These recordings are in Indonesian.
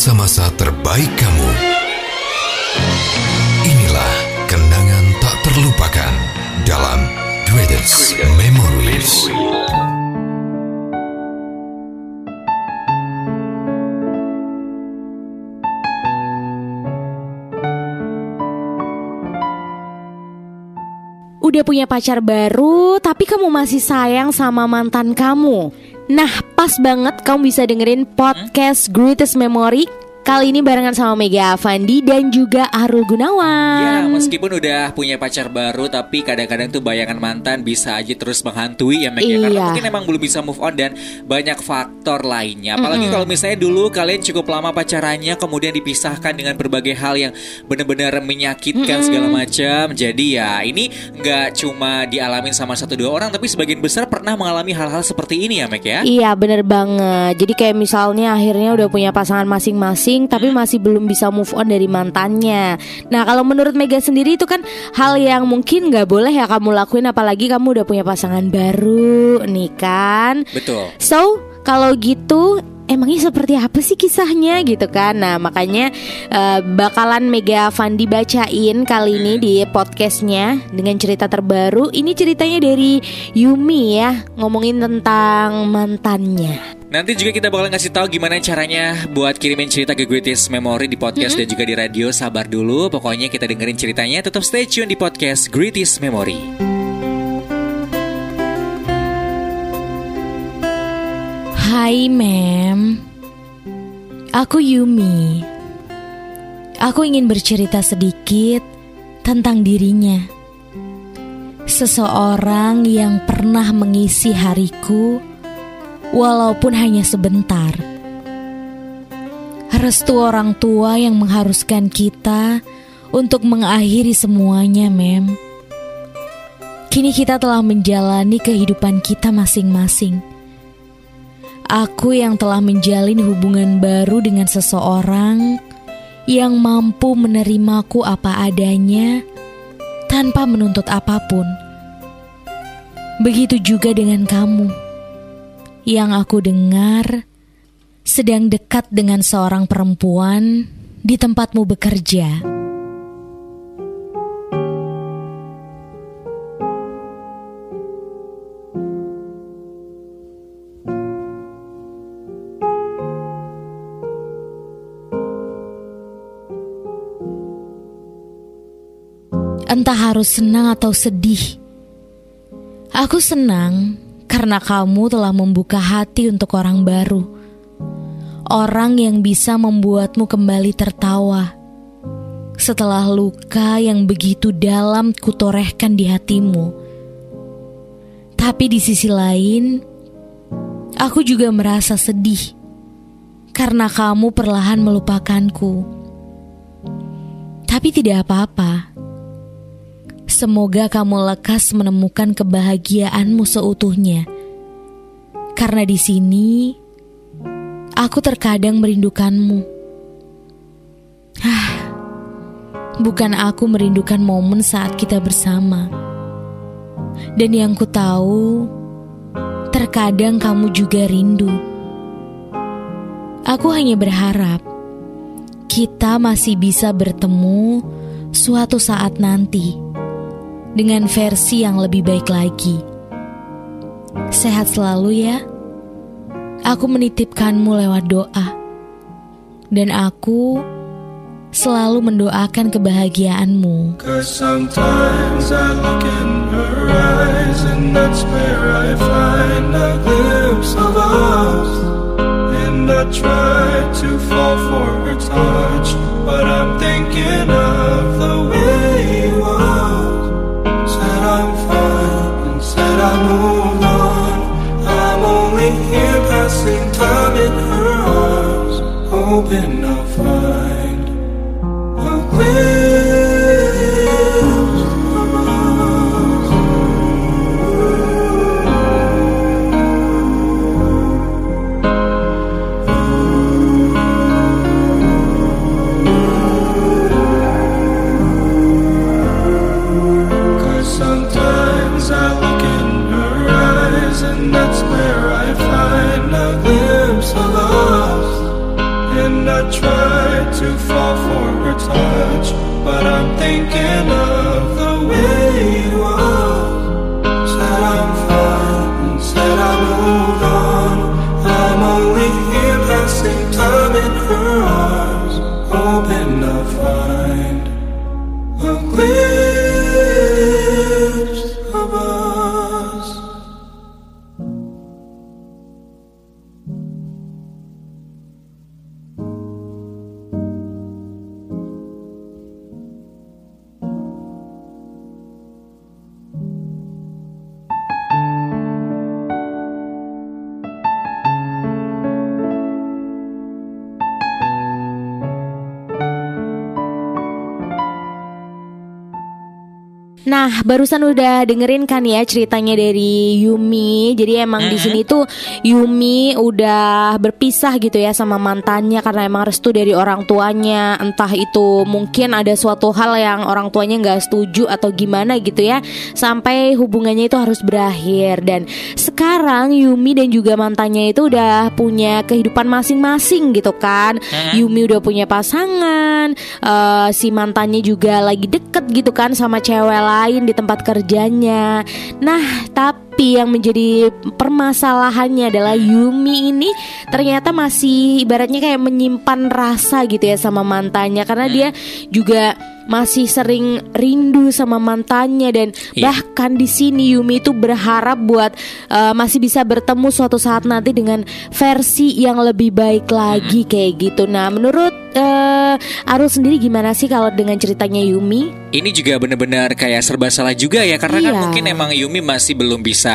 masa-masa terbaik kamu. Inilah kenangan tak terlupakan dalam Greatest Memories. Udah punya pacar baru, tapi kamu masih sayang sama mantan kamu. Nah, pas banget kamu bisa dengerin podcast Greatest Memory Kali ini barengan sama Mega Avandi dan juga Arul Gunawan. Ya, meskipun udah punya pacar baru tapi kadang-kadang tuh bayangan mantan bisa aja terus menghantui ya Meg ya. Karena Iya. mungkin emang belum bisa move on dan banyak faktor lainnya. Apalagi kalau misalnya dulu kalian cukup lama pacarannya kemudian dipisahkan dengan berbagai hal yang benar-benar menyakitkan segala macam. Jadi ya ini nggak cuma dialamin sama satu dua orang tapi sebagian besar pernah mengalami hal-hal seperti ini ya Meg ya. Iya bener banget Jadi kayak misalnya akhirnya udah punya pasangan masing-masing Tapi masih belum bisa move on dari mantannya. Nah kalau menurut Mega sendiri itu kan Hal yang mungkin gak boleh ya kamu lakuin Apalagi kamu udah punya pasangan baru nih kan? Betul. So kalau gitu Emangnya seperti apa sih kisahnya gitu kan? Nah makanya eh, bakalan Mega Fandi bacain kali ini di podcastnya Dengan cerita terbaru. Ini ceritanya dari Yumi ya Ngomongin tentang mantannya Nanti juga kita bakal ngasih tahu gimana caranya buat kirimin cerita ke Greatest Memory di podcast dan juga di radio. Sabar dulu, pokoknya kita dengerin ceritanya. Tetap stay tune di podcast Greatest Memory. Hai mem Aku Yumi Aku ingin bercerita sedikit tentang dirinya Seseorang yang pernah mengisi hariku Walaupun hanya sebentar. Restu orang tua yang mengharuskan kita Untuk mengakhiri semuanya mem. Kini kita telah menjalani kehidupan kita masing-masing. Aku yang telah menjalin hubungan baru dengan seseorang yang mampu menerimaku apa adanya tanpa menuntut apa pun. Begitu juga dengan kamu yang aku dengar sedang dekat dengan seorang perempuan di tempatmu bekerja. Entah harus senang atau sedih. Aku senang karena kamu telah membuka hati untuk orang baru. Orang yang bisa membuatmu kembali tertawa. Setelah luka yang begitu dalam kutorehkan di hatimu. Tapi di sisi lain, aku juga merasa sedih karena kamu perlahan melupakanku. Tapi tidak apa-apa. Semoga kamu lekas menemukan kebahagiaanmu seutuhnya. Karena di sini aku terkadang merindukanmu. Hah, bukan aku merindukan momen saat kita bersama. Dan yang ku tahu, terkadang kamu juga rindu. Aku hanya berharap kita masih bisa bertemu suatu saat nanti dengan versi yang lebih baik lagi. Sehat selalu ya. Aku menitipkanmu lewat doa. Dan aku selalu mendoakan kebahagiaanmu. Try to fall for her touch, but I'm thinking of the moved on. I'm only here passing time in her arms, hoping I'll find touch, but I'm thinking Nah, barusan udah dengerin kan ya ceritanya dari Yumi. Jadi emang di sini tuh Yumi udah berpisah gitu ya sama mantannya karena emang restu dari orang tuanya. Entah itu mungkin ada suatu hal yang orang tuanya nggak setuju atau gimana gitu ya. Sampai hubungannya itu harus berakhir dan sekarang Yumi dan juga mantannya itu udah punya kehidupan masing-masing gitu kan. Yumi udah punya pasangan, eh, si mantannya juga lagi deket gitu kan sama cewek lain di tempat kerjanya. Nah, tapi yang menjadi permasalahannya adalah Yumi ini ternyata masih ibaratnya kayak menyimpan rasa gitu ya sama mantannya karena dia juga masih sering rindu sama mantannya dan Iya. bahkan di sini Yumi itu berharap buat eh, masih bisa bertemu suatu saat nanti dengan versi yang lebih baik lagi kayak gitu. Nah, menurut eh, Arul sendiri gimana sih kalau dengan ceritanya Yumi? Ini juga benar-benar kayak serba salah juga ya karena kan Iya. mungkin emang Yumi masih belum bisa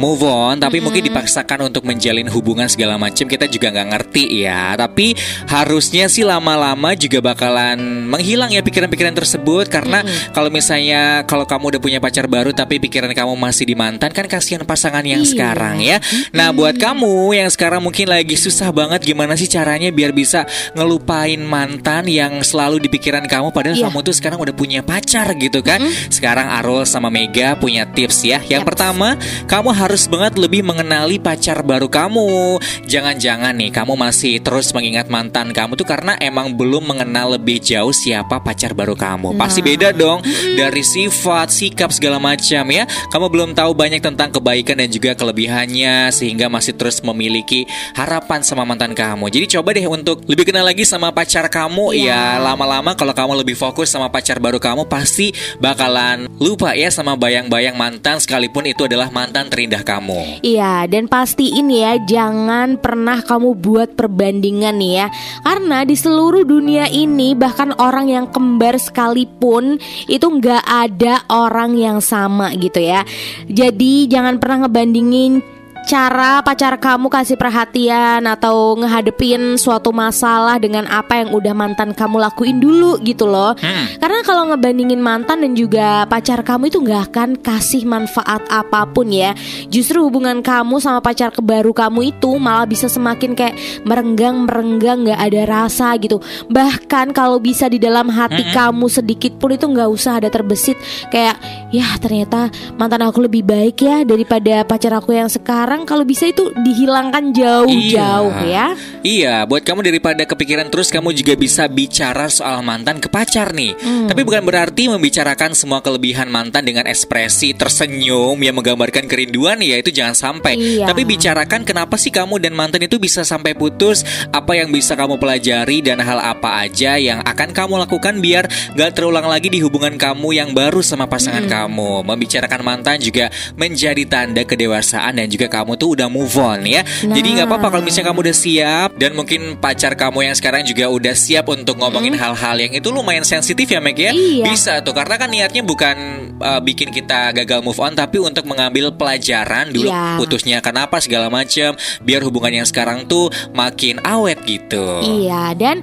move on tapi mungkin dipaksakan untuk menjalin hubungan segala macam kita juga nggak ngerti ya tapi harusnya sih lama-lama juga bakalan menghilang ya pikiran-pikiran tersebut karena kalau misalnya kalau kamu udah punya pacar baru tapi pikiran kamu masih di mantan kan kasihan pasangan yang Iya. sekarang ya. Nah buat kamu yang sekarang mungkin lagi susah banget gimana sih caranya biar bisa ngelupain mantan yang selalu di pikiran kamu padahal Iya. kamu tuh sekarang udah punya pacar gitu kan. Sekarang Arul sama Mega punya tips ya. Yang Yaps. pertama, kamu harus banget lebih mengenali pacar baru kamu. Jangan-jangan nih kamu masih terus mengingat mantan kamu tuh karena emang belum mengenal lebih jauh siapa pacar baru kamu. Pasti beda dong dari sifat, sikap segala macam ya. Kamu belum tahu banyak tentang kebaikan dan juga kelebihannya sehingga masih terus memiliki harapan sama mantan kamu. Jadi coba deh untuk lebih kenal lagi sama pacar kamu Iya. ya lama-lama kalau kamu lebih fokus sama pacar baru kamu pasti bakalan lupa ya sama bayang-bayang mantan sekalipun itu adalah mantan terindah kamu. Iya, dan pastiin ya jangan pernah kamu buat perbandingan nih ya. Karena di seluruh dunia ini bahkan orang yang kembar sekalipun itu nggak ada orang yang sama gitu ya. Jadi jangan pernah ngebandingin cara pacar kamu kasih perhatian atau ngehadepin suatu masalah dengan apa yang udah mantan kamu lakuin dulu gitu loh. Hmm. Karena kalau ngebandingin mantan dan juga pacar kamu itu nggak akan kasih manfaat apa pun ya. Justru hubungan kamu sama pacar kebaru kamu itu malah bisa semakin kayak merenggang merenggang nggak ada rasa gitu. Bahkan kalau bisa di dalam hati kamu sedikit pun itu nggak usah ada terbesit kayak ya ternyata mantan aku lebih baik ya daripada pacar aku yang sekarang. Kalau bisa itu dihilangkan jauh-jauh ya. Iya, buat kamu daripada kepikiran terus kamu juga bisa bicara soal mantan ke pacar nih. Hmm. Tapi bukan berarti membicarakan semua kelebihan mantan dengan ekspresi tersenyum yang menggambarkan kerinduan ya itu jangan sampai. Iya. Tapi bicarakan kenapa sih kamu dan mantan itu bisa sampai putus, apa yang bisa kamu pelajari dan hal apa aja yang akan kamu lakukan biar gak terulang lagi di hubungan kamu yang baru sama pasangan kamu. Membicarakan mantan juga menjadi tanda kedewasaan dan juga kamu tuh udah move on ya. Jadi nggak apa-apa kalau misalnya kamu udah siap dan mungkin pacar kamu yang sekarang juga udah siap untuk ngomongin hal-hal yang itu lumayan sensitif ya Meg ya. Iya. Bisa tuh karena kan niatnya bukan uh, bikin kita gagal move on tapi untuk mengambil pelajaran dulu Iya. putusnya kenapa segala macam biar hubungan yang sekarang tuh makin awet gitu. Iya dan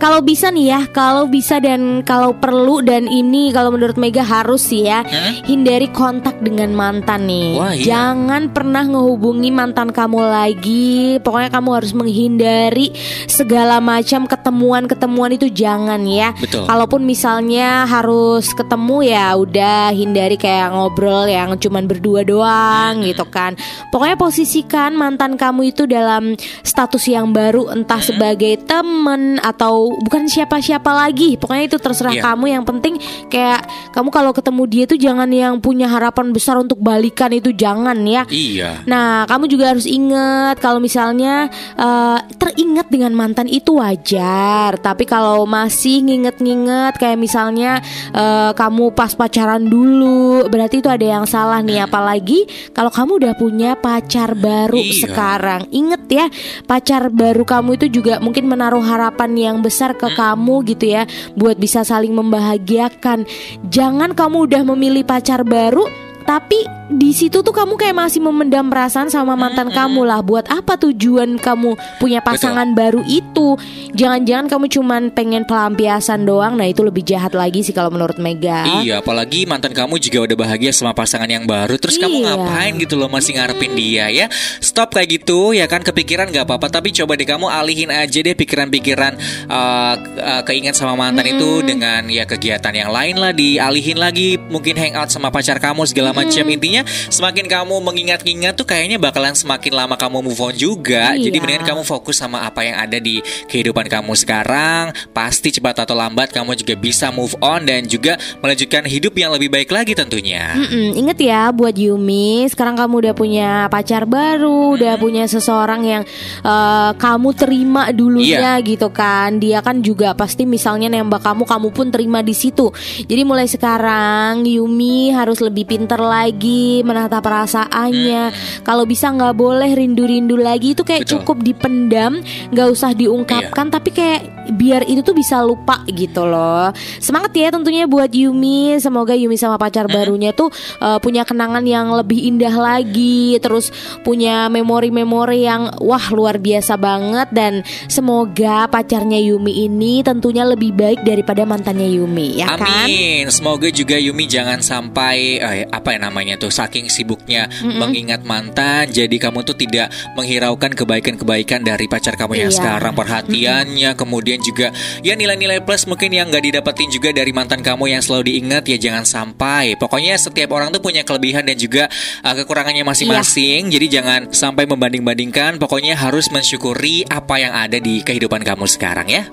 kalau bisa nih ya, kalau bisa dan kalau perlu dan ini kalau menurut Mega harus sih ya, hindari kontak dengan mantan nih. Wah, iya. Jangan pernah ngehubungi mantan kamu lagi. Pokoknya kamu harus menghindari segala macam ketemuan-ketemuan itu jangan ya. Betul. Kalaupun misalnya harus ketemu ya udah hindari kayak ngobrol yang cuman berdua doang gitu kan. Pokoknya posisikan mantan kamu itu dalam status yang baru entah sebagai temen atau bukan siapa-siapa lagi. Pokoknya itu terserah Iya. kamu yang penting kayak kamu kalau ketemu dia tuh jangan yang punya harapan besar untuk balikan itu jangan ya. Iya. Nah, kamu juga harus ingat kalau misalnya eh, teringat dengan mantan itu wajar, tapi kalau masih nginget-nginget kayak misalnya eh, kamu pas pacaran dulu, berarti itu ada yang salah nih. Apalagi kalau kamu udah punya pacar baru Iya. sekarang. Ingat ya, pacar baru kamu itu juga mungkin menaruh harapan yang besar ke kamu gitu ya, buat bisa saling membahagiakan. Jangan kamu udah memilih pacar baru tapi di situ tuh kamu kayak masih memendam perasaan sama mantan kamu lah. Buat apa tujuan kamu punya pasangan baru itu? Jangan-jangan kamu cuman pengen pelampiasan doang. Nah itu lebih jahat lagi sih kalau menurut Mega. Iya, apalagi mantan kamu juga udah bahagia sama pasangan yang baru. Terus kamu Iya. ngapain gitu loh masih ngarepin dia ya? Stop kayak gitu ya kan kepikiran nggak apa-apa. Tapi coba deh kamu alihin aja deh pikiran-pikiran uh, uh, keinget sama mantan itu dengan ya kegiatan yang lain lah. Dialihin lagi mungkin hangout sama pacar kamu segala macam. Intinya semakin kamu mengingat-ingat tuh kayaknya bakalan semakin lama kamu move on juga. Iya. Jadi mendingan kamu fokus sama apa yang ada di kehidupan kamu sekarang. Pasti cepat atau lambat kamu juga bisa move on dan juga melanjutkan hidup yang lebih baik lagi tentunya. Mm-mm, ingat ya buat Yumi, sekarang kamu udah punya pacar baru, udah punya seseorang yang eh, kamu terima dulunya gitu kan. Dia kan juga pasti misalnya nembak kamu, kamu pun terima di situ. Jadi mulai sekarang Yumi harus lebih pinter lagi menata perasaannya. Kalau bisa nggak boleh rindu-rindu lagi itu kayak Betul. cukup dipendam, nggak usah diungkapkan, tapi kayak biar itu tuh bisa lupa gitu loh. Semangat ya tentunya buat Yumi. Semoga Yumi sama pacar barunya tuh uh, punya kenangan yang lebih indah lagi, terus punya memori-memori yang wah luar biasa banget dan semoga pacarnya Yumi ini tentunya lebih baik daripada mantannya Yumi, ya kan? Amin. Semoga juga Yumi jangan sampai eh, apa ya namanya tuh saking sibuknya mengingat mantan jadi kamu tuh tidak menghiraukan kebaikan-kebaikan dari pacar kamu yang Iya. sekarang perhatiannya kemudian juga ya nilai-nilai plus mungkin yang nggak didapetin juga dari mantan kamu yang selalu diingat ya jangan sampai. Pokoknya setiap orang tuh punya kelebihan dan juga eh, kekurangannya masing-masing. Jadi jangan sampai membanding-bandingkan. Pokoknya harus mensyukuri apa yang ada di kehidupan kamu sekarang ya.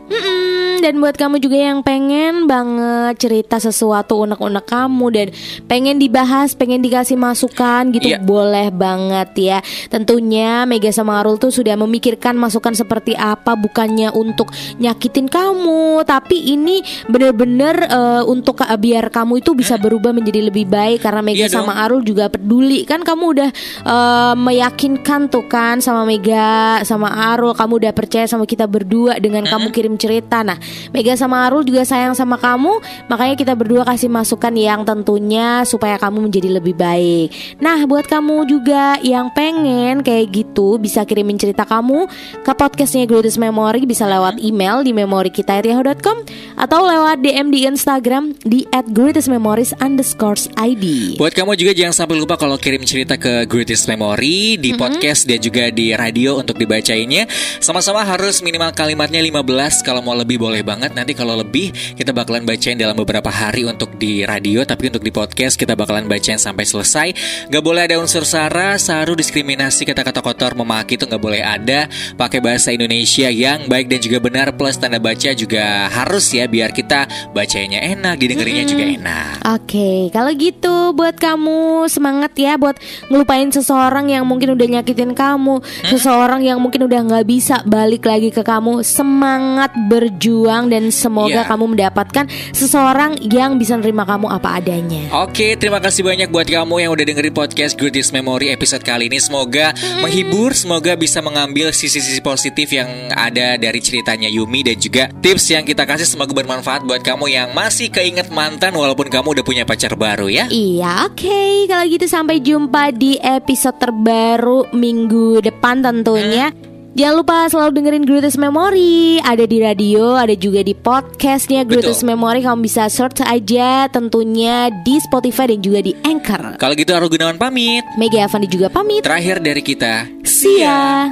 Dan buat kamu juga yang pengen banget cerita sesuatu unek-unek kamu dan pengen dibahas, pengen dikasih masukan gitu, Iya. boleh banget ya. Tentunya Mega sama Arul tuh sudah memikirkan masukan seperti apa, bukannya untuk nyakitin kamu, tapi ini bener-bener eh, untuk eh, biar kamu itu bisa berubah menjadi lebih baik karena Mega dong. sama Arul juga peduli kan kamu udah eh, meyakinkan tuh kan sama Mega sama Arul kamu udah percaya sama kita berdua dengan kamu kirim cerita nah Mega sama Arul juga sayang sama kamu makanya kita berdua kasih masukan yang tentunya supaya kamu menjadi lebih baik nah buat kamu juga yang pengen kayak gitu bisa kirimin cerita kamu ke podcastnya Greatest Memory bisa lewat email di memorikita@yahoo.com atau lewat DM di Instagram di @greatestmemories underscore ID. Buat kamu juga jangan sampai lupa kalau kirim cerita ke Greatest Memory di podcast dan juga di radio untuk dibacainnya. Sama-sama harus minimal kalimatnya 15 kalau mau lebih boleh banget. Nanti kalau lebih kita bakalan bacain dalam beberapa hari untuk di radio tapi untuk di podcast kita bakalan bacain sampai selesai. Gak boleh ada unsur sara, saru, diskriminasi, kata-kata kotor, memaki itu gak boleh ada. Pakai bahasa Indonesia yang baik dan juga benar plus tanda baca juga harus ya biar kita bacanya enak, didengerinnya juga enak. Oke, kalau gitu buat kamu semangat ya buat ngelupain seseorang yang mungkin udah nyakitin kamu, seseorang yang mungkin udah nggak bisa balik lagi ke kamu. Semangat berjuang dan semoga Iya. kamu mendapatkan seseorang yang bisa nerima kamu apa adanya. Oke, terima kasih banyak buat kamu yang udah dengerin podcast Greatest Memory episode kali ini. Semoga menghibur, semoga bisa mengambil sisi-sisi positif yang ada dari ceritanya Yumi dan juga tips yang kita kasih semoga bermanfaat buat kamu yang masih keinget mantan walaupun kamu udah punya pacar baru ya. Iya, oke. Kalau gitu sampai jumpa di episode terbaru minggu depan tentunya. Jangan lupa selalu dengerin Greatest Memory Ada di radio, ada juga di podcastnya Greatest Betul. Memory Kamu bisa search aja tentunya di Spotify dan juga di Anchor Kalau gitu Aru Gunawan pamit. Mega Avandi juga pamit Terakhir dari kita. See ya